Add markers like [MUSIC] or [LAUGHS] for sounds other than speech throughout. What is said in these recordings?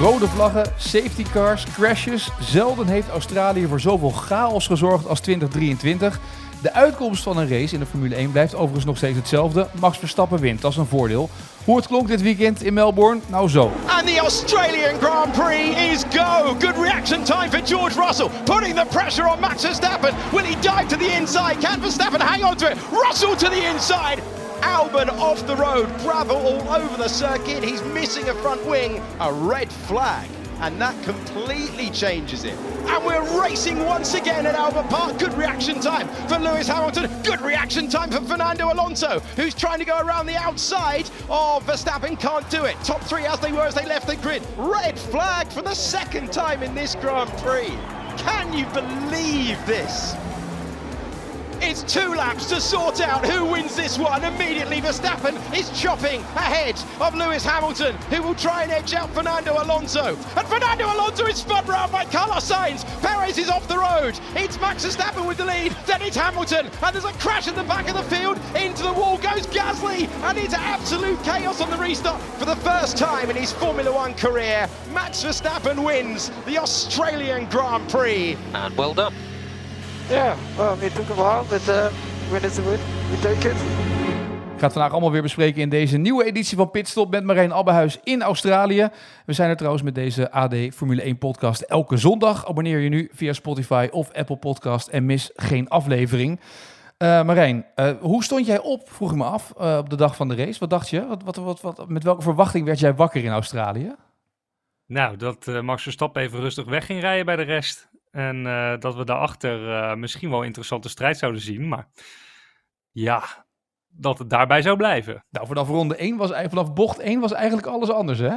Rode vlaggen, safety cars, crashes. Zelden heeft Australië voor zoveel chaos gezorgd als 2023. De uitkomst van een race in de Formule 1 blijft overigens nog steeds hetzelfde. Max Verstappen wint, dat is een voordeel. Hoe het klonk dit weekend in Melbourne? Nou zo. And the Australian Grand Prix is go. Good reaction time for George Russell, putting the pressure on Max Verstappen. Will he dive to the inside? Can Verstappen hang on to it? Russell to the inside. Albon off the road, gravel all over the circuit. He's missing a front wing, a red flag. And that completely changes it. And we're racing once again at Albert Park. Good reaction time for Lewis Hamilton. Good reaction time for Fernando Alonso, who's trying to go around the outside of Verstappen. Can't do it. Top three as they were as they left the grid. Red flag for the second time in this Grand Prix. Can you believe this? It's two laps to sort out who wins this one. Immediately, Verstappen is chopping ahead of Lewis Hamilton, who will try and edge out Fernando Alonso. And Fernando Alonso is spun round by Carlos Sainz. Perez is off the road. It's Max Verstappen with the lead. Then it's Hamilton. And there's a crash at the back of the field. Into the wall goes Gasly. And it's absolute chaos on the restart. For the first time in his Formula One career, Max Verstappen wins the Australian Grand Prix. And well done. Yeah, well, it took a while, but uh, when it's a win, we take it. Ik ga het vandaag allemaal weer bespreken in deze nieuwe editie van Pitstop met Marijn Abbehuis in Australië. We zijn er trouwens met deze AD Formule 1 podcast elke zondag. Abonneer je nu via Spotify of Apple Podcast en mis geen aflevering. Uh, Marijn, uh, hoe stond jij op, vroeg ik me af, uh, op de dag van de race? Wat dacht je? Wat, wat, wat, wat, met welke verwachting werd jij wakker in Australië? Nou, dat Max Verstappen even rustig weg ging rijden bij de rest. En uh, dat we daarachter uh, misschien wel een interessante strijd zouden zien. Maar ja, dat het daarbij zou blijven. Nou, vanaf ronde 1 was vanaf bocht 1 was eigenlijk alles anders, hè?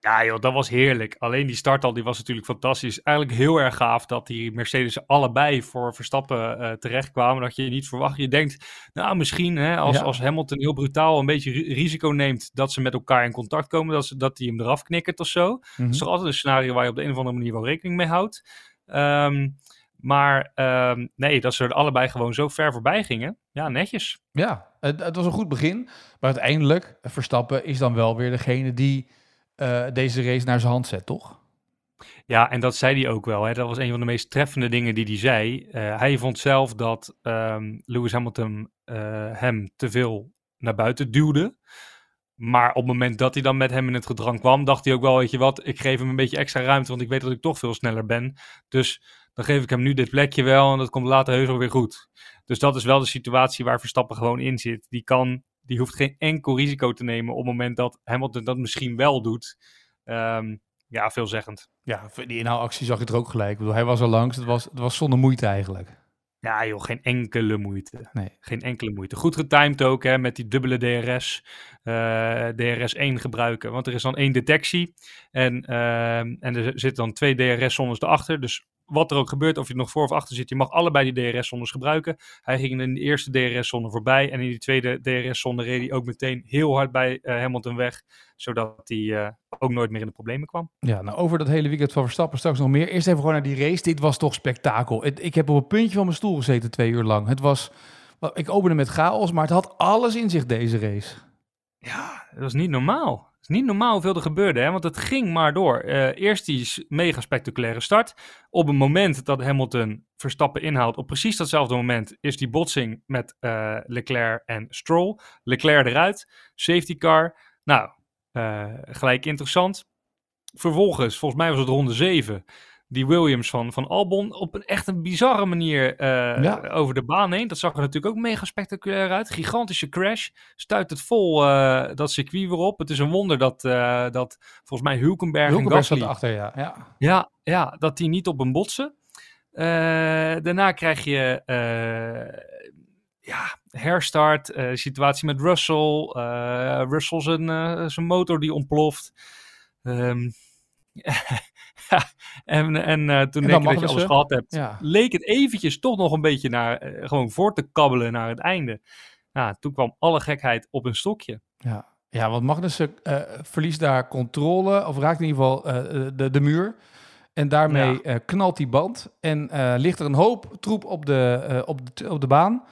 Ja, joh, dat was heerlijk. Alleen die start al, die was natuurlijk fantastisch. Eigenlijk heel erg gaaf dat die Mercedes allebei voor Verstappen uh, terechtkwamen. Dat je niet verwacht. Je denkt, nou, misschien hè, als, ja. als Hamilton heel brutaal een beetje risico neemt dat ze met elkaar in contact komen, dat, ze, dat hij hem eraf knikkert of zo. Mm -hmm. Dat is toch altijd een scenario waar je op de een of andere manier wel rekening mee houdt. Um, maar um, nee, dat ze er allebei gewoon zo ver voorbij gingen. Ja, netjes. Ja, het, het was een goed begin. Maar uiteindelijk, Verstappen is dan wel weer degene die uh, deze race naar zijn hand zet, toch? Ja, en dat zei hij ook wel. Hè. Dat was een van de meest treffende dingen die hij zei. Uh, hij vond zelf dat um, Lewis Hamilton uh, hem te veel naar buiten duwde. Maar op het moment dat hij dan met hem in het gedrang kwam, dacht hij ook wel, weet je wat, ik geef hem een beetje extra ruimte, want ik weet dat ik toch veel sneller ben. Dus dan geef ik hem nu dit plekje wel en dat komt later heus wel weer goed. Dus dat is wel de situatie waar Verstappen gewoon in zit. Die kan, die hoeft geen enkel risico te nemen op het moment dat Hamilton dat misschien wel doet. Um, ja, veelzeggend. Ja, die inhaalactie zag je er ook gelijk. Ik bedoel, hij was er langs, het was, het was zonder moeite eigenlijk. Ja joh, geen enkele moeite. Nee. Geen enkele moeite. Goed getimed ook hè, met die dubbele DRS. Uh, DRS1 gebruiken. Want er is dan één detectie. En, uh, en er zitten dan twee DRS-zones erachter. Dus wat er ook gebeurt, of je nog voor of achter zit, je mag allebei die DRS-zones gebruiken. Hij ging in de eerste DRS-zone voorbij. En in die tweede DRS-zone reed hij ook meteen heel hard bij uh, Hamilton weg. Zodat hij uh, ook nooit meer in de problemen kwam. Ja, nou over dat hele weekend van Verstappen straks nog meer. Eerst even gewoon naar die race. Dit was toch spektakel. Het, ik heb op een puntje van mijn stoel gezeten twee uur lang. Het was, ik opende met chaos, maar het had alles in zich deze race. Ja, dat was niet normaal. Niet normaal hoeveel er gebeurde, hè? want het ging maar door. Uh, eerst die mega spectaculaire start. Op het moment dat Hamilton Verstappen inhaalt, op precies datzelfde moment, is die botsing met uh, Leclerc en Stroll. Leclerc eruit, safety car. Nou, uh, gelijk interessant. Vervolgens, volgens mij was het ronde 7, die Williams van, van Albon op een echt een bizarre manier uh, ja. over de baan heen. Dat zag er natuurlijk ook mega spectaculair uit. Gigantische crash. Stuit het vol uh, dat circuit weer op. Het is een wonder dat, uh, dat volgens mij Hulkenberg, Hulkenberg en Gasly... achter, ja. Ja, ja, ja dat die niet op een botsen. daarna krijg je ja, herstart, situatie met Russell. Russell zijn, zijn motor die ontploft. Um, [LAUGHS] [LAUGHS] en, en uh, toen en denk je dat je alles gehad hebt, Ja. leek het eventjes toch nog een beetje naar, uh, gewoon voor te kabbelen naar het einde. Toen kwam alle gekheid op een stokje. Ja, ja want Magnussen uh, verliest daar controle, of raakt in ieder geval de, de muur. En daarmee ja. knalt die band en ligt er een hoop troep op de, op de, op de baan.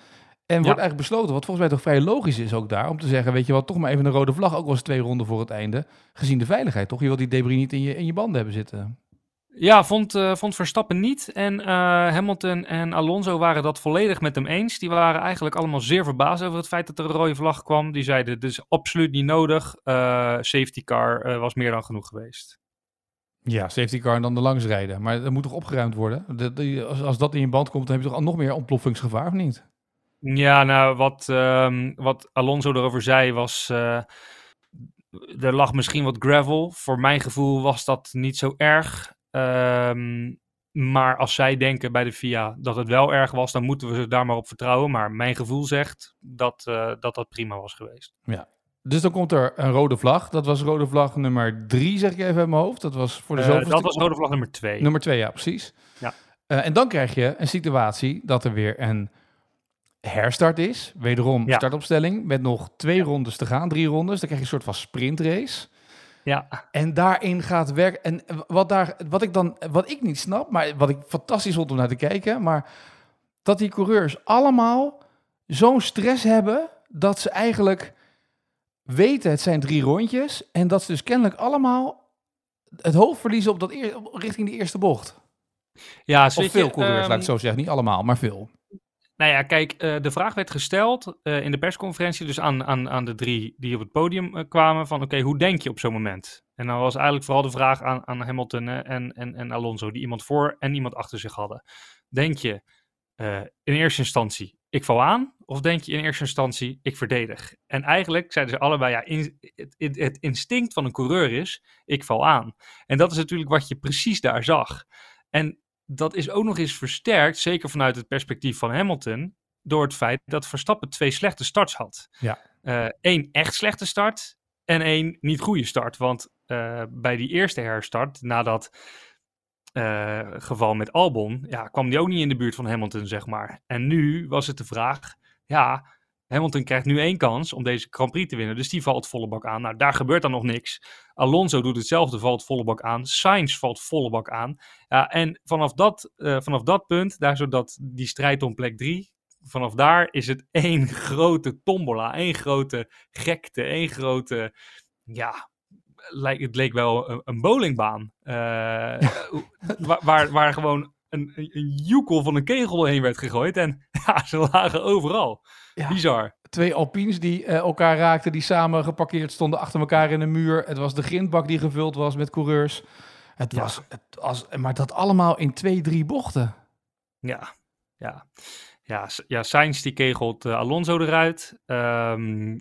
En wordt eigenlijk besloten, wat volgens mij toch vrij logisch is ook daar, om te zeggen, weet je wat, toch maar even een rode vlag, ook was twee ronden voor het einde, gezien de veiligheid, toch? Je wilt die debris niet in je, in je banden hebben zitten. Ja, vond, uh, vond Verstappen niet. En uh, Hamilton en Alonso waren dat volledig met hem eens. Die waren eigenlijk allemaal zeer verbaasd over het feit dat er een rode vlag kwam. Die zeiden, het is absoluut niet nodig. Uh, safety car was meer dan genoeg geweest. Ja, safety car en dan de langs rijden. Maar dat moet toch opgeruimd worden? De, de, als, als dat in je band komt, dan heb je toch nog meer ontploffingsgevaar, of niet? Ja, nou, wat, um, wat Alonso erover zei was... Uh, er lag misschien wat gravel. Voor mijn gevoel was dat niet zo erg. Um, maar als zij denken bij de FIA dat het wel erg was, dan moeten we ze daar maar op vertrouwen. Maar mijn gevoel zegt dat uh, dat, dat prima was geweest. Ja, dus dan komt er een rode vlag. Dat was rode vlag nummer drie, zeg ik even uit mijn hoofd. Dat was voor de uh, Dat was rode vlag nummer twee. Nummer twee, ja, precies. Ja. En dan krijg je een situatie dat er weer een herstart is. Wederom Ja. startopstelling met nog twee rondes te gaan, drie rondes. Dan krijg je een soort van sprintrace. Ja, En daarin gaat werk. En wat, daar, wat, ik dan, wat ik niet snap, maar wat ik fantastisch vond om naar te kijken, maar dat die coureurs allemaal zo'n stress hebben dat ze eigenlijk weten het zijn drie rondjes en dat ze dus kennelijk allemaal het hoofd verliezen op dat eer, richting die eerste bocht. ja Of veel je, coureurs, ehm, laat ik het zo zeggen. Niet allemaal, maar veel. Nou ja, kijk, eh, de vraag werd gesteld eh, in de persconferentie, dus aan, aan, aan de drie die op het podium eh, kwamen, van oké, hoe denk je op zo'n moment? En dan was eigenlijk vooral de vraag aan, aan Hamilton en, en, en Alonso, die iemand voor en iemand achter zich hadden. Denk je in eerste instantie, ik val aan? Of denk je in eerste instantie, ik verdedig? En eigenlijk zeiden ze allebei, ja, in, het, het, het instinct van een coureur is, ik val aan. En dat is natuurlijk wat je precies daar zag. En dat is ook nog eens versterkt, zeker vanuit het perspectief van Hamilton, door het feit dat Verstappen twee slechte starts had. Ja. Eén echt slechte start en één niet goede start. Want eh, bij die eerste herstart, na dat eh, geval met Albon, ja, kwam die ook niet in de buurt van Hamilton, zeg maar. En nu was het de vraag, ja, Hamilton krijgt nu één kans om deze Grand Prix te winnen. Dus die valt volle bak aan. Nou, daar gebeurt dan nog niks. Alonso doet hetzelfde, valt volle bak aan. Sainz valt volle bak aan. Ja, en vanaf dat, eh, vanaf dat punt, daar zodat die strijd om plek 3, vanaf daar is het [LAUGHS] één grote tombola, één grote gekte, één grote, ja, het leek wel een, bowlingbaan. eh, [LAUGHS] waar, waar, waar gewoon een, een, joekel van een kegel heen werd gegooid en [LAUGHS] ja, ze lagen overal. Ja. Bizar. Twee Alpines die eh, elkaar raakten, die samen geparkeerd stonden achter elkaar in een muur. Het was de grindbak die gevuld was met coureurs. Het Ja. was, het was, maar dat allemaal in twee, drie bochten. Ja, ja. Ja, ja Sainz die kegelt eh, Alonso eruit. Ehm,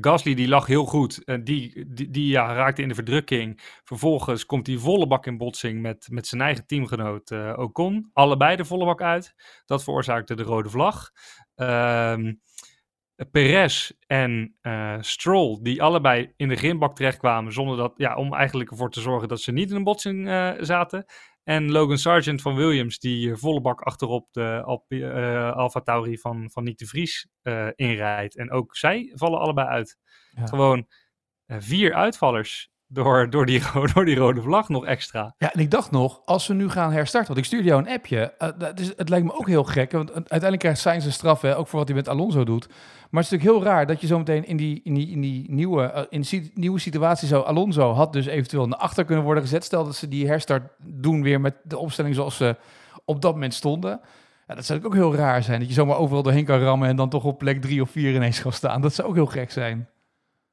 Gasly die lag heel goed. En die, die, die ja, raakte in de verdrukking. Vervolgens komt hij volle bak in botsing met, met zijn eigen teamgenoot eh, Ocon. Allebei de volle bak uit. Dat veroorzaakte de rode vlag. Ehm Perez en eh, Stroll, die allebei in de grindbak terechtkwamen, zonder dat, ja, om eigenlijk ervoor te zorgen dat ze niet in een botsing eh, zaten. En Logan Sargent van Williams, die eh, volle bak achterop de Alp Alfa Tauri van, van Nick de Vries inrijdt. En ook zij vallen allebei uit. Ja. Gewoon vier uitvallers door, door, die, [LAUGHS] door die rode vlag nog extra. Ja, en ik dacht nog, als we nu gaan herstarten, want ik stuurde jou een appje. eh, dat is, het lijkt me ook heel gek, want uiteindelijk krijgt Sainz een straf, ook voor wat hij met Alonso doet. Maar het is natuurlijk heel raar dat je zometeen in die, in die, in die nieuwe, eh, in nieuwe situatie zo... Alonso had dus eventueel naar achter kunnen worden gezet. Stel dat ze die herstart doen weer met de opstelling zoals ze op dat moment stonden. Ja, dat zou ook heel raar zijn, dat je zomaar overal doorheen kan rammen... en dan toch op plek drie of vier ineens kan staan. Dat zou ook heel gek zijn.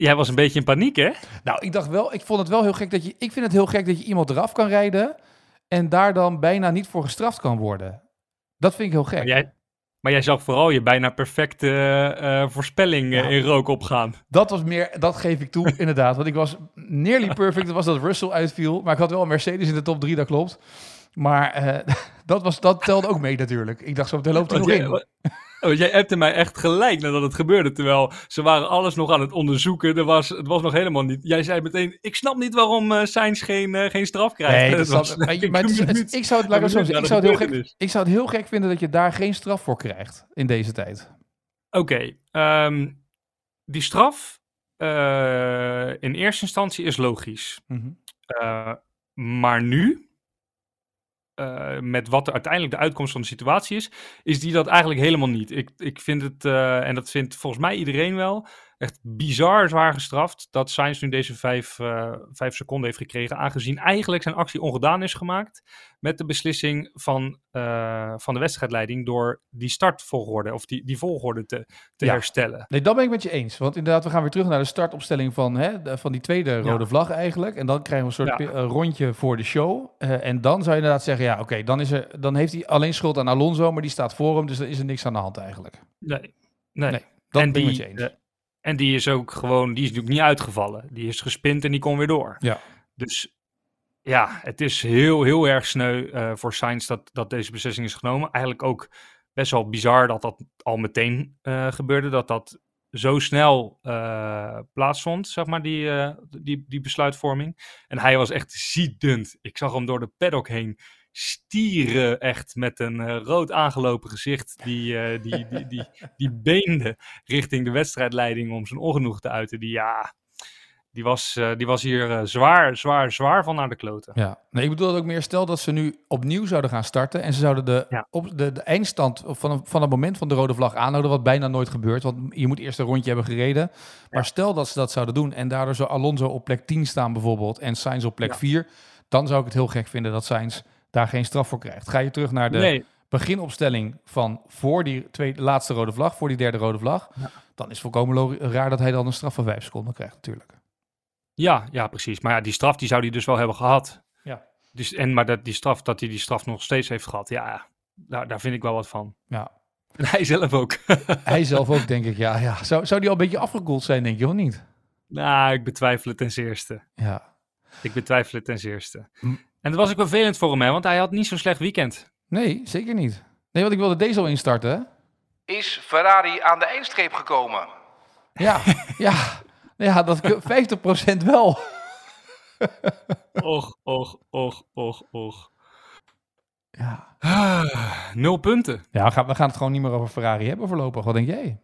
Jij was een beetje in paniek, hè? Nou, ik dacht wel, ik vond het wel heel gek dat je, ik vind het heel gek dat je iemand eraf kan rijden en daar dan bijna niet voor gestraft kan worden. Dat vind ik heel gek. Maar jij, maar jij zag vooral je bijna perfecte eh, voorspelling eh, Ja. in rook opgaan. Dat was meer, dat geef ik toe, [LAUGHS] inderdaad. Want ik was nearly perfect. Dat was dat Russell uitviel. Maar ik had wel een Mercedes in de top 3, dat klopt. Maar [LAUGHS] dat, was, dat telde ook mee natuurlijk. Ik dacht zo, meteen loopt hij nog in. Wa- want jij appte mij echt gelijk nadat het gebeurde. Terwijl ze waren alles nog aan het onderzoeken. Er was, het was nog helemaal niet. Jij zei meteen: Ik snap niet waarom Sainz geen, eh, geen straf krijgt. Nee, [LAUGHS] dat was maar, maar het [LAUGHS] ik zou het, laat ik zo zou het heel gek, ik zou het heel gek vinden dat je daar geen straf voor krijgt in deze tijd. Oké, ehm, die straf eh, in eerste instantie is logisch. Mhm. Maar nu eh, met wat er uiteindelijk de uitkomst van de situatie is, is die dat eigenlijk helemaal niet. Ik, ik vind het, eh, en dat vindt volgens mij iedereen wel, echt bizar zwaar gestraft dat Sainz nu deze vijf, uh, vijf seconden heeft gekregen, aangezien eigenlijk zijn actie ongedaan is gemaakt met de beslissing van, uh, van de wedstrijdleiding door die startvolgorde of die, die volgorde te, te ja. herstellen. Nee, dat ben ik met je eens. Want inderdaad, we gaan weer terug naar de startopstelling van, hè, van die tweede rode ja. vlag eigenlijk. En dan krijgen we een soort ja. rondje voor de show. Uh, en dan zou je inderdaad zeggen, ja oké, okay, dan, is er, dan heeft hij alleen schuld aan Alonso, maar die staat voor hem, dus dan is er niks aan de hand eigenlijk. Nee, nee. nee dat en ben ik met je eens. En die is ook gewoon, die is natuurlijk niet uitgevallen. Die is gespind en die kon weer door. Ja. Dus ja, het is heel, heel erg sneu uh, voor Sainz dat, dat deze beslissing is genomen. Eigenlijk ook best wel bizar dat dat al meteen uh, gebeurde. Dat dat zo snel uh, plaatsvond, zeg maar, die, die, die besluitvorming. En hij was echt ziedend. Ik zag hem door de paddock heen stieren echt met een uh, rood aangelopen gezicht. Die, uh, die, die, die, die, beende richting de wedstrijdleiding om zijn ongenoeg te uiten. Die, ja, die, was, uh, die was hier zwaar, zwaar, zwaar van naar de kloten. Ja, nee, ik bedoel dat ook meer stel dat ze nu opnieuw zouden gaan starten. En ze zouden de, ja. op de, de eindstand van, van het moment van de rode vlag aanhouden. Wat bijna nooit gebeurt. Want je moet eerst een rondje hebben gereden. Maar ja. stel dat ze dat zouden doen. En daardoor zou Alonso op plek 10 staan bijvoorbeeld. En Sainz op plek 4. Dan zou ik het heel gek vinden dat Sainz daar geen straf voor krijgt. Ga je terug naar de nee. beginopstelling van voor die tweede, laatste rode vlag, voor die derde rode vlag, ja. dan is het volkomen raar dat hij dan een straf van vijf seconden krijgt natuurlijk. Ja, ja, precies. Maar ja, die straf die zou hij dus wel hebben gehad. Ja. Dus, en, maar dat, die straf, dat hij die straf nog steeds heeft gehad, ja, daar, daar vind ik wel wat van. Ja. En [LAUGHS] hij zelf ook. [LAUGHS] hij zelf ook, denk ik, ja. ja. Zou, zou die al een beetje afgekoeld zijn, denk je, of niet? Nou, ik betwijfel het ten zeerste. Ja. Ik betwijfel het ten zeerste. En dat was ook vervelend voor hem, hè, want hij had niet zo'n slecht weekend. Nee, zeker niet. Nee, want ik wilde deze al instarten. Is Ferrari aan de eindstreep gekomen? Ja, [LAUGHS] ja. Ja, dat 50% wel. och, och, och, och, och. Ja. [SIGHS] nul punten. Ja, we gaan, we gaan het gewoon niet meer over Ferrari hebben voorlopig. Wat denk jij?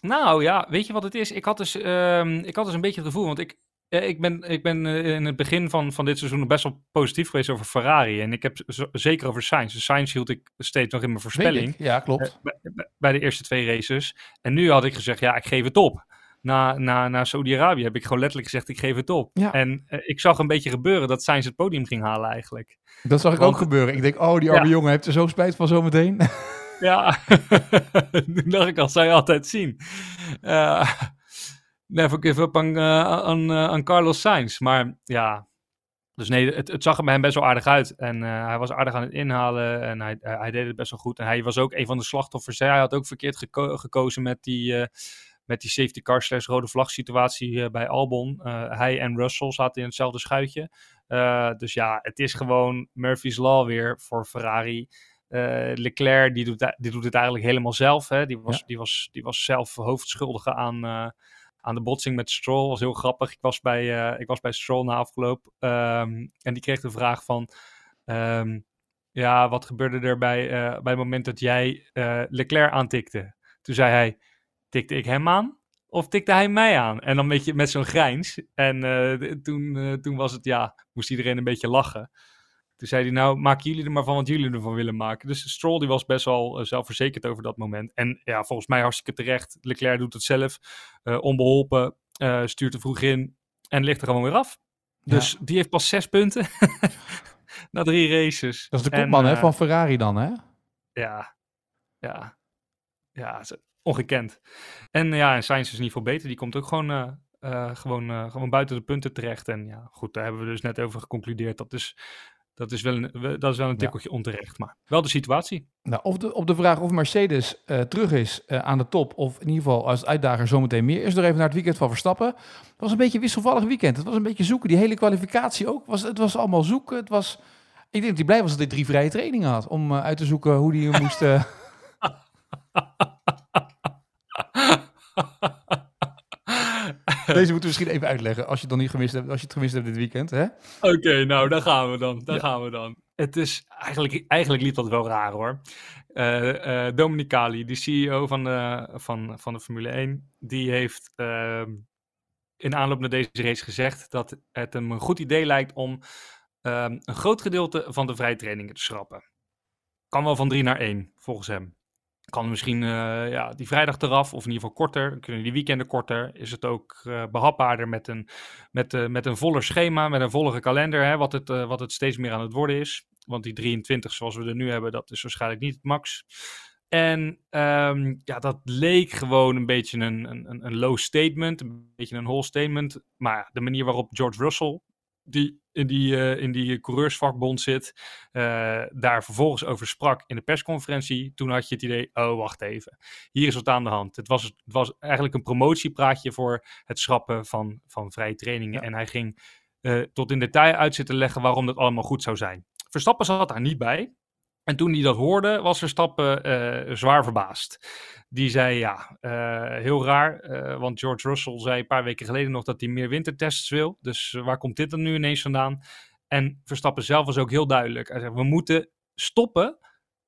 Nou ja, weet je wat het is? Ik had dus, um, ik had dus een beetje het gevoel, want ik, ja, ik ben, ik ben in het begin van, van dit seizoen best wel positief geweest over Ferrari. En ik heb zeker over Sainz. De Sainz hield ik steeds nog in mijn voorspelling. Ja, klopt. Uh, bij, bij, de eerste twee races. En nu had ik gezegd, ja, ik geef het op. Na, na, na Saudi-Arabië heb ik gewoon letterlijk gezegd, ik geef het op. Ja. En uh, ik zag een beetje gebeuren dat Sainz het podium ging halen eigenlijk. Dat zag ik Want, ook gebeuren. Ik denk, oh, die arme ja. jongen heeft er zo spijt van zometeen. ja, [LAUGHS] toen dacht ik al, zou je altijd zien. Uh, never give up aan, aan, uh, aan Carlos Sainz. Maar ja, dus nee, het, het zag er bij hem best wel aardig uit. En uh, hij was aardig aan het inhalen en hij, hij deed het best wel goed. En hij was ook een van de slachtoffers. Hij had ook verkeerd geko gekozen met die, met die safety car slash rode vlag situatie bij Albon. hij en Russell zaten in hetzelfde schuitje. dus ja, het is gewoon Murphy's Law weer voor Ferrari. Leclerc die doet, die doet het eigenlijk helemaal zelf. Hè? Die, was, ja. die, was, die was zelf hoofdschuldige aan aan de botsing met Stroll. was heel grappig. Ik was bij, uh, ik was bij Stroll na afgeloop. Um, en die kreeg de vraag van... Um, ja, wat gebeurde er bij, uh, bij het moment dat jij uh, Leclerc aantikte? Toen zei hij, tikte ik hem aan? Of tikte hij mij aan? En dan een beetje met zo'n grijns. En toen, toen was het, ja, moest iedereen een beetje lachen. Toen zei hij, nou, maken jullie er maar van wat jullie ervan willen maken. Dus Stroll die was best wel uh, zelfverzekerd over dat moment. En ja, volgens mij hartstikke terecht. Leclerc doet het zelf. Uh, onbeholpen. Uh, stuurt er vroeg in. En ligt er gewoon weer af. Dus ja. die heeft pas zes punten. [LAUGHS] Na drie races. Dat is de kopman en, hè, van Ferrari dan, hè? Ja. Ja. Ja, ongekend. En ja, en Sainz is ieder geval beter. Die komt ook gewoon... gewoon, gewoon buiten de punten terecht. En ja, goed, daar hebben we dus net over geconcludeerd. Dat is dat is wel een, dat is wel een tikkeltje ja. onterecht, maar wel de situatie. Nou, of de, op de vraag of Mercedes uh, terug is uh, aan de top, of in ieder geval als uitdager zometeen meer, is er even naar het weekend van Verstappen. Het was een beetje een wisselvallig weekend. Het was een beetje zoeken. Die hele kwalificatie ook. Was, het was allemaal zoeken. Het was, ik denk dat hij blij was dat hij drie vrije trainingen had om uh, uit te zoeken hoe hij moest... [LAUGHS] [LAUGHS] [LAUGHS] Deze moeten we misschien even uitleggen als je het dan niet gemist hebt, als je het gemist hebt dit weekend. Oké, okay, nou, daar gaan we dan. Daar ja. gaan we dan. Het is eigenlijk, eigenlijk liep dat wel raar hoor. Uh, uh, Dominicali, de CEO van de, van, van de Formule 1, die heeft uh, in aanloop naar deze race gezegd dat het hem een goed idee lijkt om ehm, een groot gedeelte van de vrije trainingen te schrappen. Kan wel van 3 naar 1, volgens hem. Kan misschien uh, ja, die vrijdag eraf, of in ieder geval korter. Kunnen die weekenden korter. Is het ook uh, behapbaarder met een, met, uh, met een voller schema, met een vollere kalender, hè, wat, het, wat het steeds meer aan het worden is. Want die 23 zoals we er nu hebben, dat is waarschijnlijk niet het max. En um, ja, dat leek gewoon een beetje een, een, een low statement, een beetje een whole statement. Maar de manier waarop George Russell, die in die, uh, in die coureursvakbond zit, uh, daar vervolgens over sprak in de persconferentie, toen had je het idee, oh wacht even, hier is wat aan de hand. Het was, het was eigenlijk een promotiepraatje voor het schrappen van, van vrije trainingen. Ja. En hij ging uh, tot in detail uit zitten leggen waarom dat allemaal goed zou zijn. Verstappen zat daar niet bij. En toen hij dat hoorde, was Verstappen uh, zwaar verbaasd. Die zei ja, uh, heel raar, uh, want George Russell zei een paar weken geleden nog dat hij meer wintertests wil. Dus waar komt dit dan nu ineens vandaan? En Verstappen zelf was ook heel duidelijk. Hij zei, we moeten stoppen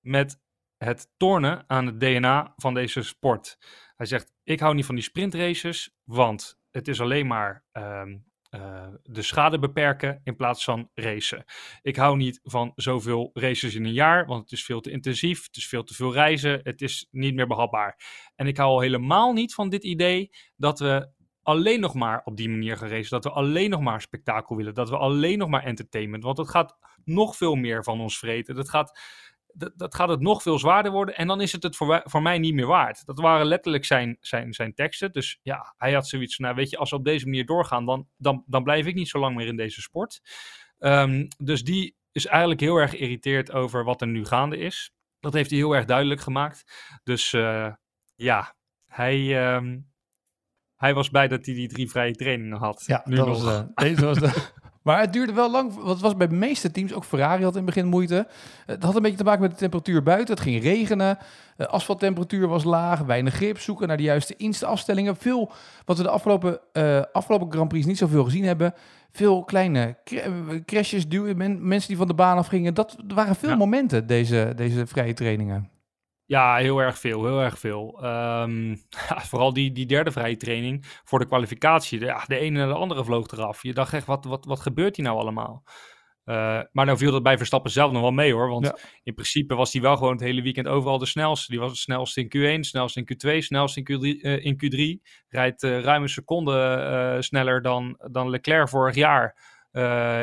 met het tornen aan het DNA van deze sport. Hij zegt, ik hou niet van die sprintraces, want het is alleen maar um, uh, de schade beperken in plaats van racen. Ik hou niet van zoveel races in een jaar, want het is veel te intensief, het is veel te veel reizen, het is niet meer behapbaar. En ik hou al helemaal niet van dit idee dat we alleen nog maar op die manier gaan racen, dat we alleen nog maar spektakel willen, dat we alleen nog maar entertainment, want het gaat nog veel meer van ons vreten. Dat gaat dat, dat, gaat het nog veel zwaarder worden. En dan is het het voor, voor mij niet meer waard. Dat waren letterlijk zijn, zijn, zijn teksten. Dus ja, hij had zoiets van, nou weet je, als we op deze manier doorgaan, dan, dan, dan blijf ik niet zo lang meer in deze sport. Um, dus die is eigenlijk heel erg geïrriteerd over wat er nu gaande is. Dat heeft hij heel erg duidelijk gemaakt. Dus uh, ja, hij, um, hij was blij dat hij die drie vrije trainingen had. Ja, nu dat nog. was, uh, deze was de... [LAUGHS] Maar het duurde wel lang, want het was bij de meeste teams, ook Ferrari had in het begin moeite. Het had een beetje te maken met de temperatuur buiten. Het ging regenen, de asfalttemperatuur was laag, weinig grip, zoeken naar de juiste insta-afstellingen. Veel, wat we de afgelopen, uh, afgelopen Grand Prix niet zoveel gezien hebben. Veel kleine crashes, duwen, men, mensen die van de baan afgingen. Dat waren veel ja. momenten, deze, deze vrije trainingen. Ja, heel erg veel, heel erg veel. Um, [LAUGHS] ja, vooral die, die derde vrije training voor de kwalificatie. De, ja, de ene en de andere vloog eraf. Je dacht echt, wat, wat, wat gebeurt hier nou allemaal? Uh, maar nou viel dat bij Verstappen zelf nog wel mee hoor. Want ja. in principe was hij wel gewoon het hele weekend overal de snelste. Die was het snelste in Q1, snelste in Q2, snelste in Q3. Uh, in Q3. Rijdt uh, ruim een seconde sneller dan, dan Leclerc vorig jaar.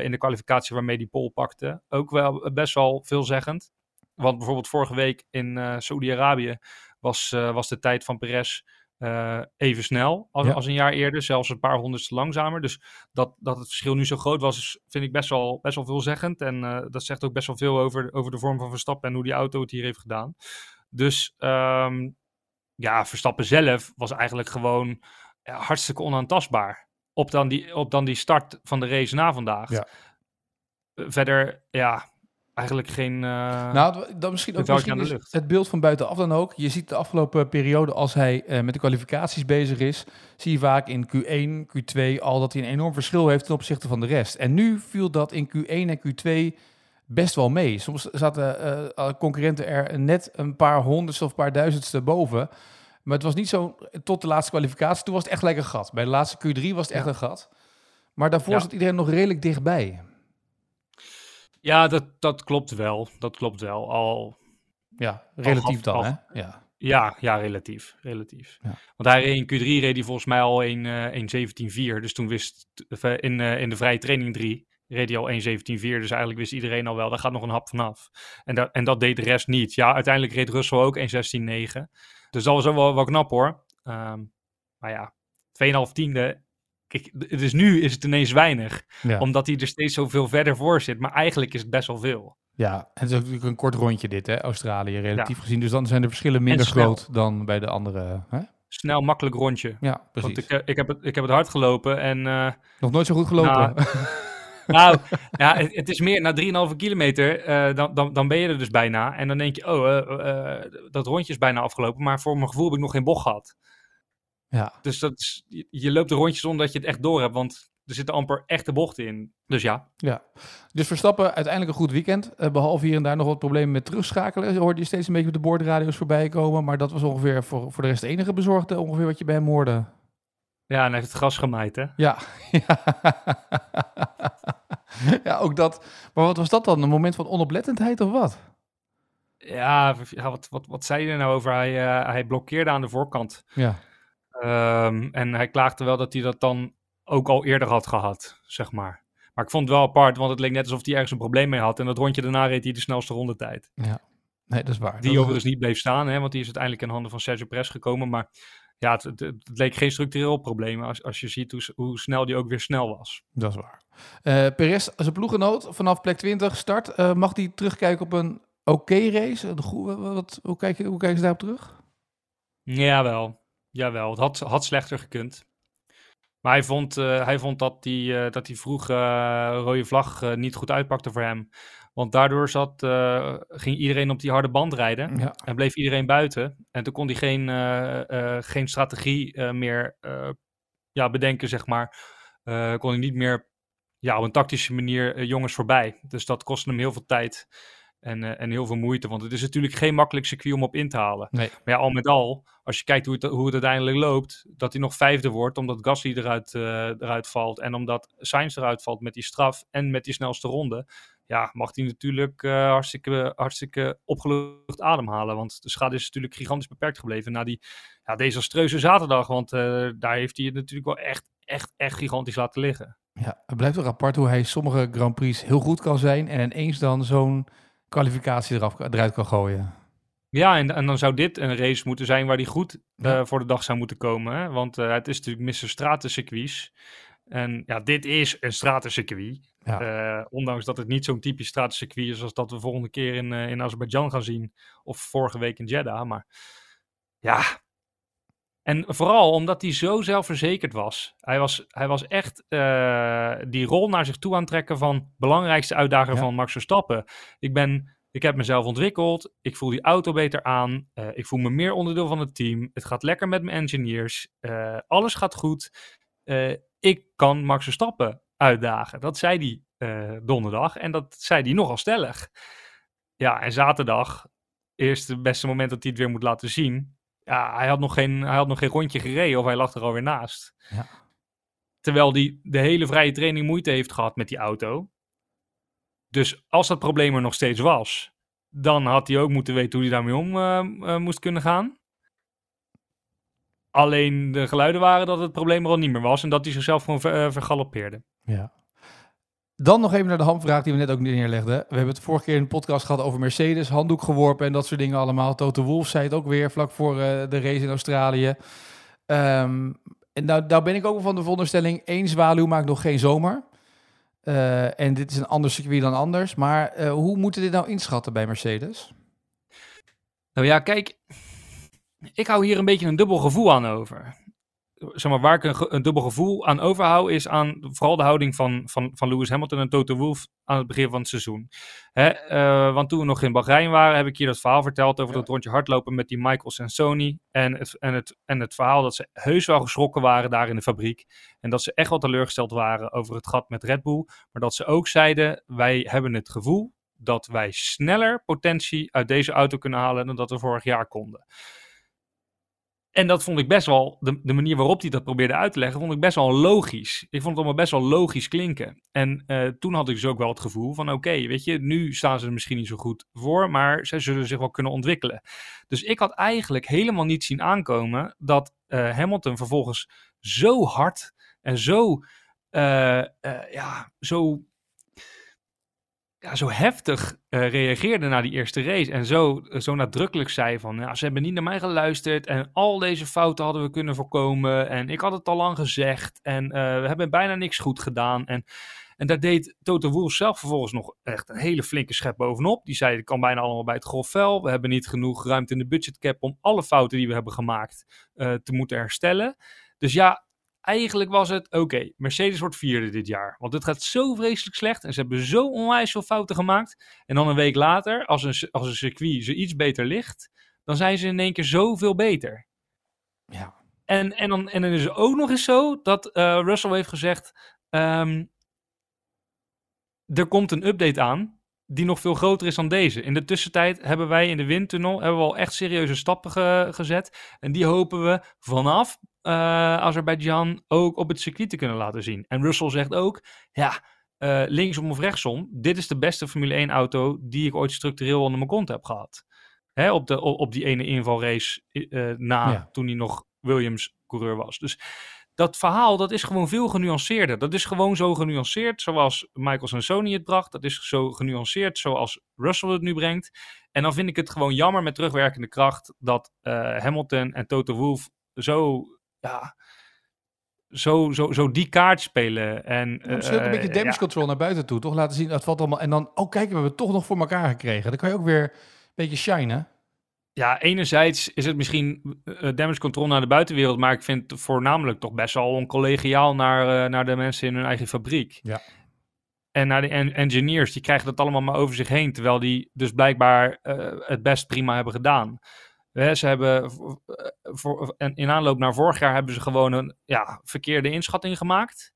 in de kwalificatie waarmee hij pol pakte. Ook wel best wel veelzeggend. Want bijvoorbeeld vorige week in uh, Saudi-Arabië was, uh, was de tijd van Perez uh, even snel als, ja. als, een jaar eerder, zelfs een paar honderdste langzamer. Dus dat, dat het verschil nu zo groot was, vind ik best wel, best wel veelzeggend. En dat zegt ook best wel veel over, over de vorm van Verstappen en hoe die auto het hier heeft gedaan. Dus um, ja, Verstappen zelf was eigenlijk gewoon ja, hartstikke onaantastbaar. Op dan, die, op dan die start van de race na vandaag. Ja. Verder, ja, eigenlijk geen. Uh, nou, dan misschien ook misschien is het beeld van buitenaf dan ook. Je ziet de afgelopen periode, als hij uh, met de kwalificaties bezig is, zie je vaak in Q1, Q2 al dat hij een enorm verschil heeft ten opzichte van de rest. En nu viel dat in Q1 en Q2 best wel mee. Soms zaten uh, concurrenten er net een paar honderdste of een paar duizendste boven. Maar het was niet zo tot de laatste kwalificatie. Toen was het echt lekker gat. Bij de laatste Q3 was het echt ja. een gat. Maar daarvoor ja. zat iedereen nog redelijk dichtbij. Ja, dat, dat klopt wel. Dat klopt wel. Al. Ja, relatief al, dan, hè? Ja. Ja, ja, relatief. relatief. Ja. Want hij in Q3 reed hij volgens mij al een, uh, 1.17.4. Dus toen wist in, uh, in de vrije training 3 reed hij al 1.17.4. Dus eigenlijk wist iedereen al wel, daar gaat nog een hap vanaf. En, dat en dat deed de rest niet. Ja, uiteindelijk reed Russell ook 1.16.9. Dus dat was ook wel, wel knap hoor. Um, maar ja, 2,5 tiende Kijk, dus nu is het ineens weinig. Ja. Omdat hij er steeds zoveel verder voor zit. Maar eigenlijk is het best wel veel. Ja, en het is natuurlijk een kort rondje dit, hè, Australië, relatief ja. gezien. Dus dan zijn de verschillen minder groot dan bij de andere. Hè? Snel, makkelijk rondje. Ja, precies. Want ik, ik, heb, het, ik heb het hard gelopen en... Uh, Nog nooit zo goed gelopen. Nou, [LAUGHS] nou ja, het, het, is meer, na 3,5 kilometer, uh, dan, dan, dan ben je er dus bijna. En dan denk je, oh, uh, dat rondje is bijna afgelopen. Maar voor mijn gevoel heb ik nog geen bocht gehad. Ja. Dus dat is, je loopt de rondjes zonder dat je het echt door hebt, want er zitten amper echte bochten in. Dus ja. Ja. Dus Verstappen uiteindelijk een goed weekend. Uh, behalve hier en daar nog wat problemen met terugschakelen. Hoorde je steeds een beetje op de boordradio's voorbij komen. Maar dat was ongeveer voor, voor de rest enige bezorgde ongeveer wat je bij hem hoorde. Ja, en hij heeft het gras gemaaid, hè? Ja. [LAUGHS] ja, ook dat. Maar wat was dat dan? Een moment van onoplettendheid of wat? Ja, ja wat, wat, wat zei je er nou over? Hij, uh, hij blokkeerde aan de voorkant. Ja. Um, en hij klaagde wel dat hij dat dan ook al eerder had gehad, zeg maar. Maar ik vond het wel apart, want het leek net alsof hij ergens een probleem mee had. En dat rondje daarna reed hij de snelste rondetijd. Ja, nee, dat is waar. Die dat overigens niet bleef staan, hè, want die is uiteindelijk in handen van Sergio Perez gekomen. Maar ja, het, het, het leek geen structureel probleem als, als je ziet hoe, hoe snel die ook weer snel was. Dat is waar. Uh, Perez, zijn ploegenoot, vanaf plek 20 start. Uh, mag die terugkijken op een oké race? Wat, hoe, kijk, hoe kijken ze daarop terug? Jawel, jawel. Het had, had slechter gekund. Maar hij vond, uh, hij vond dat die, uh, dat die vroege uh, rode vlag niet goed uitpakte voor hem. Want daardoor zat, ging iedereen op die harde band rijden. Ja. En bleef iedereen buiten. En toen kon hij geen, geen strategie meer ja, bedenken, zeg maar. kon hij niet meer ja, op een tactische manier jongens voorbij. Dus dat kostte hem heel veel tijd. En, uh, en heel veel moeite. Want het is natuurlijk geen makkelijk circuit om op in te halen. Nee. Maar ja, al met al, als je kijkt hoe het, hoe het uiteindelijk loopt, dat hij nog vijfde wordt, omdat Gasly eruit, uh, eruit valt. En omdat Sainz eruit valt met die straf en met die snelste ronde. Ja, mag hij natuurlijk uh, hartstikke, hartstikke opgelucht ademhalen. Want de schade is natuurlijk gigantisch beperkt gebleven na die ja, desastreuze zaterdag. Want daar heeft hij het natuurlijk wel echt, echt, echt gigantisch laten liggen. Ja, het blijft toch apart hoe hij sommige Grand Prix heel goed kan zijn. En ineens dan zo'n kwalificatie eraf, eruit kan gooien. Ja, en, en dan zou dit een race moeten zijn waar hij goed ja. uh, voor de dag zou moeten komen. Hè? Want uh, het is natuurlijk Mr. Stratencircuits. En ja, dit is een stratencircuit. Ja. Uh, ondanks dat het niet zo'n typisch stratencircuit is als dat we volgende keer in, in Azerbeidzjan gaan zien. Of vorige week in Jeddah. Maar ja. En vooral omdat hij zo zelfverzekerd was. Hij was, hij was echt die rol naar zich toe aan trekken van belangrijkste uitdager Ja. van Max Verstappen. Ik ben ik heb mezelf ontwikkeld. Ik voel die auto beter aan. Uh, ik voel me meer onderdeel van het team. Het gaat lekker met mijn engineers. Uh, alles gaat goed. Ik kan Max Verstappen uitdagen. Dat zei hij donderdag. En dat zei hij nogal stellig. Ja, en zaterdag, eerst het beste moment dat hij het weer moet laten zien. Ja, hij had nog geen, hij had nog geen rondje gereden of hij lag er alweer naast. Ja. Terwijl hij de hele vrije training moeite heeft gehad met die auto. Dus als dat probleem er nog steeds was, dan had hij ook moeten weten hoe hij daarmee om uh, uh, moest kunnen gaan. Alleen de geluiden waren dat het probleem er al niet meer was en dat hij zichzelf gewoon ver, uh, vergalopeerde. Ja. Dan nog even naar de handvraag die we net ook neerlegden. We hebben het vorige keer in de podcast gehad over Mercedes, handdoek geworpen en dat soort dingen allemaal. Toto Wolff zei het ook weer vlak voor de race in Australië. Um, en nou, ben ik ook van de veronderstelling, één zwaluw maakt nog geen zomer. Uh, en dit is een ander circuit dan anders. Maar uh, hoe moeten dit nou inschatten bij Mercedes? Nou ja, kijk. Ik hou hier een beetje een dubbel gevoel aan over. Zeg maar, waar ik een, een dubbel gevoel aan overhoud, is aan vooral de houding van, van, van Lewis Hamilton en Toto Wolff aan het begin van het seizoen. Hè, uh, want toen we nog in Bahrein waren, heb ik hier dat verhaal verteld over ja. dat rondje hardlopen met die Michaels en Sony. En het, en, het, en het verhaal dat ze heus wel geschrokken waren daar in de fabriek. En dat ze echt wel teleurgesteld waren over het gat met Red Bull. Maar dat ze ook zeiden, wij hebben het gevoel dat wij sneller potentie uit deze auto kunnen halen dan dat we vorig jaar konden. En dat vond ik best wel, de, de, manier waarop hij dat probeerde uit te leggen, vond ik best wel logisch. Ik vond het allemaal best wel logisch klinken. En uh, toen had ik dus ook wel het gevoel van, oké, weet je, nu staan ze er misschien niet zo goed voor, maar zij zullen zich wel kunnen ontwikkelen. Dus ik had eigenlijk helemaal niet zien aankomen dat uh, Hamilton vervolgens zo hard en zo, uh, ja, zo ja, zo heftig uh, reageerde na die eerste race. En zo, uh, zo nadrukkelijk zei van, ja, ze hebben niet naar mij geluisterd. En al deze fouten hadden we kunnen voorkomen. En ik had het al lang gezegd. En uh, we hebben bijna niks goed gedaan. En, en daar deed Toto Wolff zelf vervolgens nog echt een hele flinke schep bovenop. Die zei, het kan bijna allemaal bij het grof vel. We hebben niet genoeg ruimte in de budgetcap om alle fouten die we hebben gemaakt te moeten herstellen. Dus ja, eigenlijk was het, oké, okay, Mercedes wordt vierde dit jaar. Want het gaat zo vreselijk slecht en ze hebben zo onwijs veel fouten gemaakt. En dan een week later, als een, als een circuit ze iets beter ligt, dan zijn ze in één keer zoveel beter. Ja. En, en, dan, en dan is het ook nog eens zo dat uh, Russell heeft gezegd, um, er komt een update aan die nog veel groter is dan deze. In de tussentijd hebben wij in de windtunnel hebben we al echt serieuze stappen ge gezet. En die hopen we vanaf uh, Azerbeidzjan ook op het circuit te kunnen laten zien. En Russell zegt ook, ja, eh, linksom of rechtsom, dit is de beste Formule 1 auto die ik ooit structureel onder mijn kont heb gehad. Hè, op, de, op, die ene invalrace eh, na, Ja. toen hij nog Williams coureur was. Dus dat verhaal, dat is gewoon veel genuanceerder. Dat is gewoon zo genuanceerd zoals Michael Sansoni het bracht. Dat is zo genuanceerd zoals Russell het nu brengt. En dan vind ik het gewoon jammer met terugwerkende kracht dat eh, Hamilton en Toto Wolff zo, ja, zo, zo, zo die kaart spelen. En, Misschien ook een eh, beetje damage ja. control naar buiten toe. Toch laten zien, dat valt allemaal. En dan, oh kijk, we hebben het toch nog voor elkaar gekregen. Dan kan je ook weer een beetje shinen. Ja, enerzijds is het misschien eh, damage control naar de buitenwereld, maar ik vind het voornamelijk toch best wel oncollegiaal naar, eh, naar de mensen in hun eigen fabriek. Ja. En naar de en- engineers, die krijgen dat allemaal maar over zich heen, terwijl die dus blijkbaar eh, het best prima hebben gedaan. Hè, ze hebben, voor, eh, en in aanloop naar vorig jaar hebben ze gewoon een ja, verkeerde inschatting gemaakt.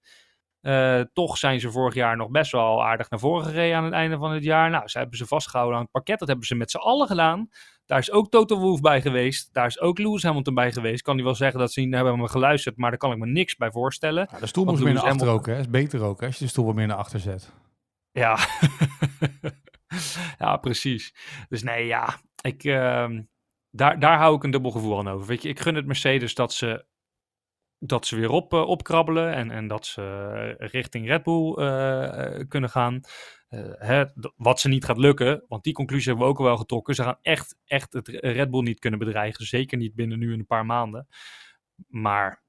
Eh, toch zijn ze vorig jaar nog best wel aardig naar voren gereden aan het einde van het jaar. Nou, ze hebben ze vastgehouden aan het pakket. Dat hebben ze met z'n allen gedaan. Daar is ook Toto Wolff bij geweest. Daar is ook Lewis Hamilton bij geweest. Kan hij wel zeggen dat ze niet hebben me geluisterd, maar daar kan ik me niks bij voorstellen. Ja, de stoel moest meer naar achter Hamilton- ook, hè? Is beter ook, hè? Als je de stoel wat meer naar achter zet. Ja, [LAUGHS] ja precies. Dus nee, ja, ik, ehm, daar, daar hou ik een dubbel gevoel aan over. Weet je, ik gun het Mercedes dat ze, dat ze weer op, eh, opkrabbelen en, en dat ze eh, richting Red Bull eh, kunnen gaan. Hè, wat ze niet gaat lukken, want die conclusie hebben we ook al wel getrokken. Ze gaan echt, echt het Red Bull niet kunnen bedreigen. Zeker niet binnen nu een paar maanden. Maar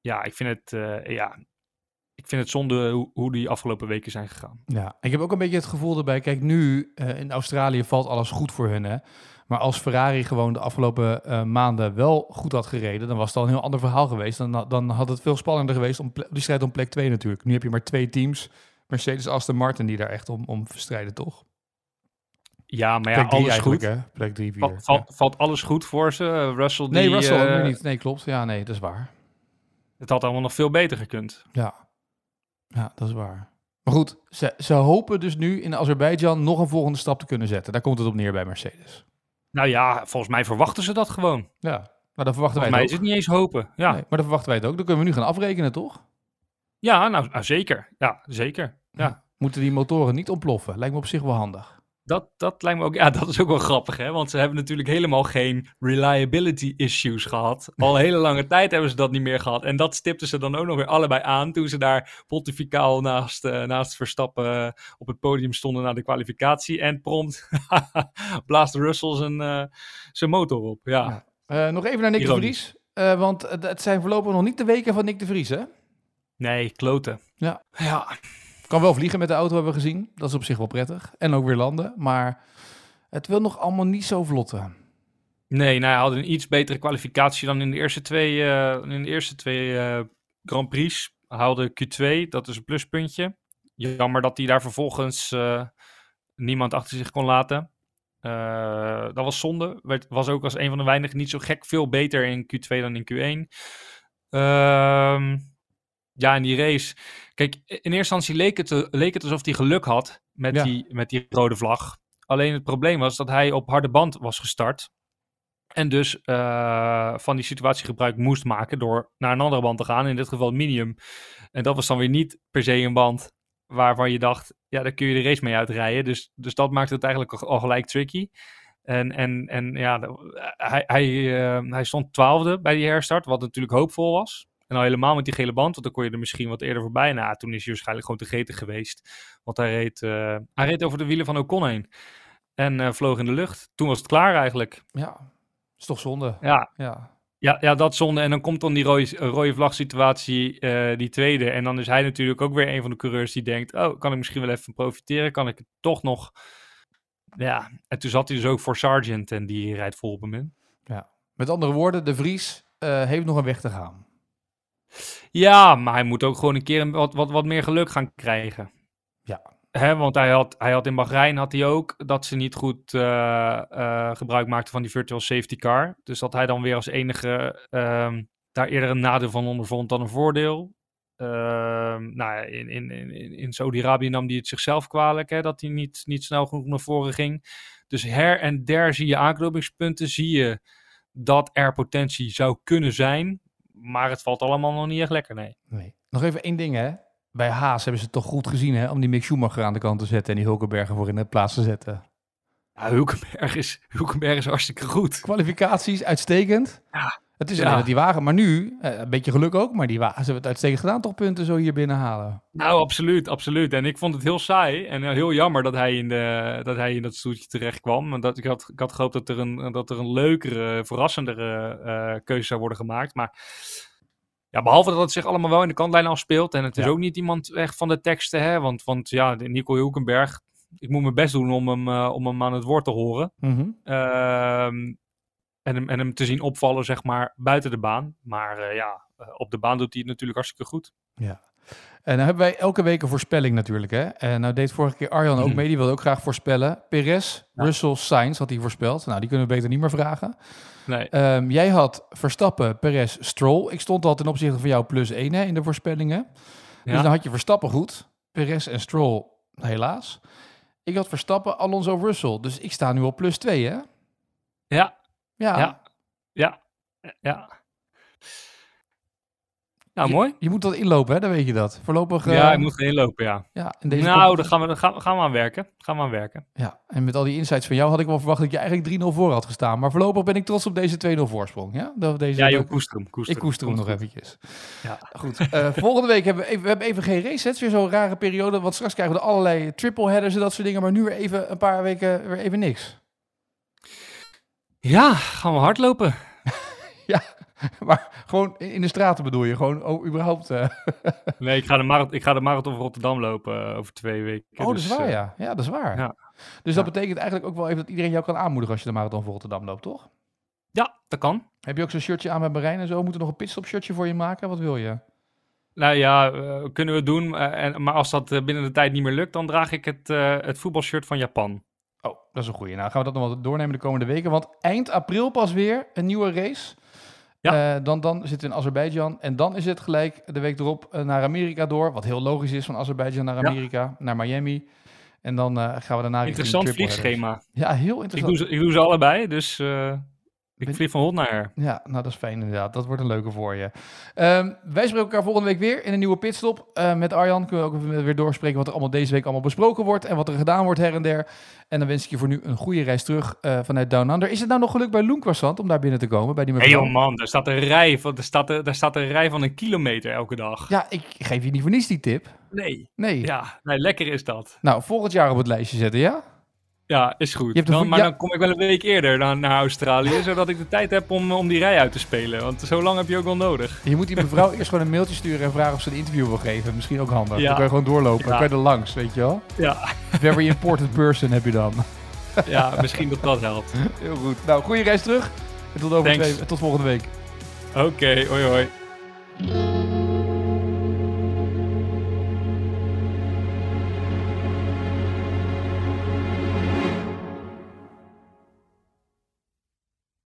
ja, ik vind het, ja, ik vind het zonde hoe, die afgelopen weken zijn gegaan. Ja, ik heb ook een beetje het gevoel erbij. Kijk, nu in Australië valt alles goed voor hun, hè? Maar als Ferrari gewoon de afgelopen eh, maanden wel goed had gereden, dan was het al een heel ander verhaal geweest. Dan, dan had het veel spannender geweest om die strijd om plek 2 natuurlijk. Nu heb je maar twee teams, Mercedes, Aston Martin, die daar echt om, om strijden, toch? Ja, maar ja, plek 3 alles goed. hè? Plek 3, 4. Valt, valt, valt alles goed voor ze? Eh, Russell, die, Nee, Russell eh, nu niet. Nee, klopt. Ja, nee, dat is waar. Het had allemaal nog veel beter gekund. Ja, ja dat is waar. Maar goed, ze, ze hopen dus nu in Azerbeidzjan nog een volgende stap te kunnen zetten. Daar komt het op neer bij Mercedes. Nou ja, volgens mij verwachten ze dat gewoon. Ja, maar dan verwachten Volgens mij wij is het niet eens hopen. Ja, Nee, maar dan verwachten wij het ook. Dan kunnen we nu gaan afrekenen, toch? ja nou, nou, zeker. Ja, zeker. Ja. Moeten die motoren niet ontploffen? Lijkt me op zich wel handig. Dat, dat lijkt me ook, ja, [LAUGHS] dat is ook wel grappig, hè? Want ze hebben natuurlijk helemaal geen reliability issues gehad. Al een hele lange tijd hebben ze dat niet meer gehad. En dat stipten ze dan ook nog weer allebei aan toen ze daar pontificaal naast, eh, naast Verstappen eh, op het podium stonden na de kwalificatie. En prompt [LAUGHS] blaast Russell zijn, eh, zijn motor op. Ja. Ja. Nog even naar Nick de. Vries. Want het, het zijn voorlopig nog niet de weken van Nick de Vries, hè? Nee, kloten. Ja. Ja, Kan wel vliegen met de auto, hebben we gezien. Dat is op zich wel prettig. En ook weer landen. Maar het wil nog allemaal niet zo vlotten. Nee, nou, hij had een iets betere kwalificatie dan in de eerste twee, eh, in de eerste twee eh, Grand Prix. Haalde Q2, dat is een pluspuntje. Jammer dat hij daar vervolgens eh, niemand achter zich kon laten. Dat was zonde. Werd, was ook als een van de weinigen niet zo gek veel beter in Q2 dan in Q1. Ehm, ja, in die race. Kijk, in eerste instantie leek het, leek het alsof hij geluk had met, Ja. die, met die rode vlag. Alleen het probleem was dat hij op harde band was gestart. En dus eh, van die situatie gebruik moest maken door naar een andere band te gaan. In dit geval medium. En dat was dan weer niet per se een band waarvan je dacht, ja, daar kun je de race mee uitrijden. Dus, dus dat maakte het eigenlijk al, gelijk tricky. En, en, en ja, hij, hij, eh, hij stond twaalfde bij die herstart, wat natuurlijk hoopvol was. En al helemaal met die gele band, want dan kon je er misschien wat eerder voorbij. Nou, toen is hij waarschijnlijk gewoon te gretig geweest. Want hij reed, eh, hij reed over de wielen van Ocon heen. En eh, vloog in de lucht. Toen was het klaar eigenlijk. Ja, is toch zonde. Ja, Ja, ja, ja, dat zonde. En dan komt dan die rode, rode vlag situatie, eh, die tweede. En dan is hij natuurlijk ook weer een van de coureurs die denkt... oh, kan ik misschien wel even profiteren? Kan ik het toch nog... Ja, en toen zat hij dus ook voor Sargent en die rijdt vol op hem in. Met andere woorden, de Vries heeft nog een weg te gaan. Ja, maar hij moet ook gewoon een keer wat, wat, wat meer geluk gaan krijgen. Ja. Hè, want hij had, hij had in Bahrein had hij ook dat ze niet goed eh, eh, gebruik maakten van die virtual safety car. Dus dat hij dan weer als enige ehm, daar eerder een nadeel van ondervond dan een voordeel. Ehm, nou, ja, in, in, in, in Saudi-Arabië nam hij het zichzelf kwalijk hè, dat hij niet, niet snel genoeg naar voren ging. Dus her en der zie je aanknopingspunten, zie je dat er potentie zou kunnen zijn. Maar het valt allemaal nog niet echt lekker, nee. Nee. Nog even één ding, hè. bij Haas hebben ze het toch goed gezien hè, om die Mick Schumacher aan de kant te zetten en die Hulkenberger voor in de plaats te zetten. Ja, Hulkenberg is, Hulkenberg is hartstikke goed. Kwalificaties uitstekend. Ja. Het is Ja. alleen dat die wagen, maar nu, eh, een beetje geluk ook, maar die wagen ze hebben het uitstekend gedaan, toch punten zo hier binnenhalen. Nou, absoluut, absoluut. En ik vond het heel saai en heel jammer dat hij in, de, dat, hij in dat stoeltje terecht kwam. Want dat, ik, had, ik had gehoopt dat er een, dat er een leukere, verrassendere eh, keuze zou worden gemaakt. Maar ja, behalve dat het zich allemaal wel in de kantlijn afspeelt. En het is Ja. ook niet iemand echt van de teksten, hè. Want, want ja, Nico Hulkenberg, ik moet mijn best doen om hem, eh, om hem aan het woord te horen. Ehm, en, hem, en hem te zien opvallen, zeg maar, buiten de baan. Maar eh, ja, eh, op de baan doet hij het natuurlijk hartstikke goed. Ja. En dan hebben wij elke week een voorspelling natuurlijk. Hè? En nou deed vorige keer Arjan ook Mhm. mee, die wilde ook graag voorspellen. Perez, Ja. Russell, Sainz had hij voorspeld. Nou, die kunnen we beter niet meer vragen. Nee, Ehm, jij had Verstappen, Perez, Stroll. Ik stond al ten opzichte van jou plus 1 hè, in de voorspellingen. Dus Ja. dan had je Verstappen goed. Perez en Stroll helaas. Ik had Verstappen, Alonso, Russell. Dus ik sta nu op plus 2 hè? ja, Ja. Ja. Ja, ja. Nou, Je- mooi. Je moet dat inlopen hè, dan weet je dat. Voorlopig... eh, ja, je moet erin lopen, ja. ja, in deze nou, daar gaan we, gaan, gaan we aan werken. Gaan we aan werken. Ja, en met al die insights van jou had ik wel verwacht dat je eigenlijk 3-0 voor had gestaan. Maar voorlopig ben ik trots op deze 2-0 voorsprong. Ja, dat deze, Ja, joh, koester hem. Koester ik koester hem nog eventjes. Ja. Goed, eh, [LAUGHS] volgende week hebben we even, we hebben even geen race. Het is weer zo'n rare periode, want straks krijgen we er allerlei triple headers en dat soort dingen. Maar nu weer even een paar weken weer even niks. Ja, gaan we hardlopen. [LAUGHS] Maar gewoon in de straten bedoel je? Gewoon oh, überhaupt... eh, [LAUGHS] Nee, ik ga de, marathon, ik ga de marathon van Rotterdam lopen eh, over twee weken. Oh, dat is Dus, waar, eh, ja. Ja, dat is waar. ja. Dus dat Ja. betekent eigenlijk ook wel even dat iedereen jou kan aanmoedigen als je de marathon voor Rotterdam loopt, toch? Ja, dat kan. Heb je ook zo'n shirtje aan met Marijn en zo? Moeten we nog een pitstop shirtje voor je maken? Wat wil je? Nou ja, kunnen we doen. en, maar als dat binnen de tijd niet meer lukt, dan draag ik het, eh, het voetbalshirt van Japan. Oh, dat is een goeie. Nou, gaan we dat nog wel doornemen de komende weken. Want eind april pas weer een nieuwe race. Ja. Eh, dan, dan zitten we in Azerbeidzjan. En dan is het gelijk de week erop eh, naar Amerika door. Wat heel logisch is van Azerbeidzjan naar Ja. Amerika, naar Miami. En dan eh, gaan we daarna... Interessant vliegschema. Ja, heel Ik interessant. doe, ze, ik doe ze allebei, dus ik vlieg van hot naar. Ja, nou dat is fijn inderdaad. Dat wordt een leuke voor je. Ehm, wij spreken elkaar volgende week weer in een nieuwe pitstop. Eh, met Arjan kunnen we ook weer doorspreken wat er allemaal deze week allemaal besproken wordt. En wat er gedaan wordt her en der. En dan wens ik je voor nu een goede reis terug eh, vanuit Down Under. Is het nou nog geluk bij Loenkwassant om daar binnen te komen? Bij die Hé mevrouw? joh man, daar staat, een rij van, daar, staat, er- daar staat een rij van een kilometer elke dag. Ja, ik geef je niet voor niets die tip. Nee. Nee. Ja, nee, lekker is dat. Nou, volgend jaar op het lijstje zetten, ja? Ja, is goed. Dan, maar ja. dan kom ik wel een week eerder dan naar Australië, [LAUGHS] zodat ik de tijd heb om, om die rij uit te spelen. Want zo lang heb je ook wel nodig. Je moet die mevrouw eerst gewoon een mailtje sturen en vragen of ze een interview wil geven. Misschien ook handig. Ja. Dan kan je gewoon doorlopen. Dan Ja. kan je er langs, weet je wel? Ja, Very important person heb je dan. [LAUGHS] ja misschien dat dat helpt. Heel goed. Nou, goede reis terug. En tot, over twee, tot volgende week. Oké, hoi hoi.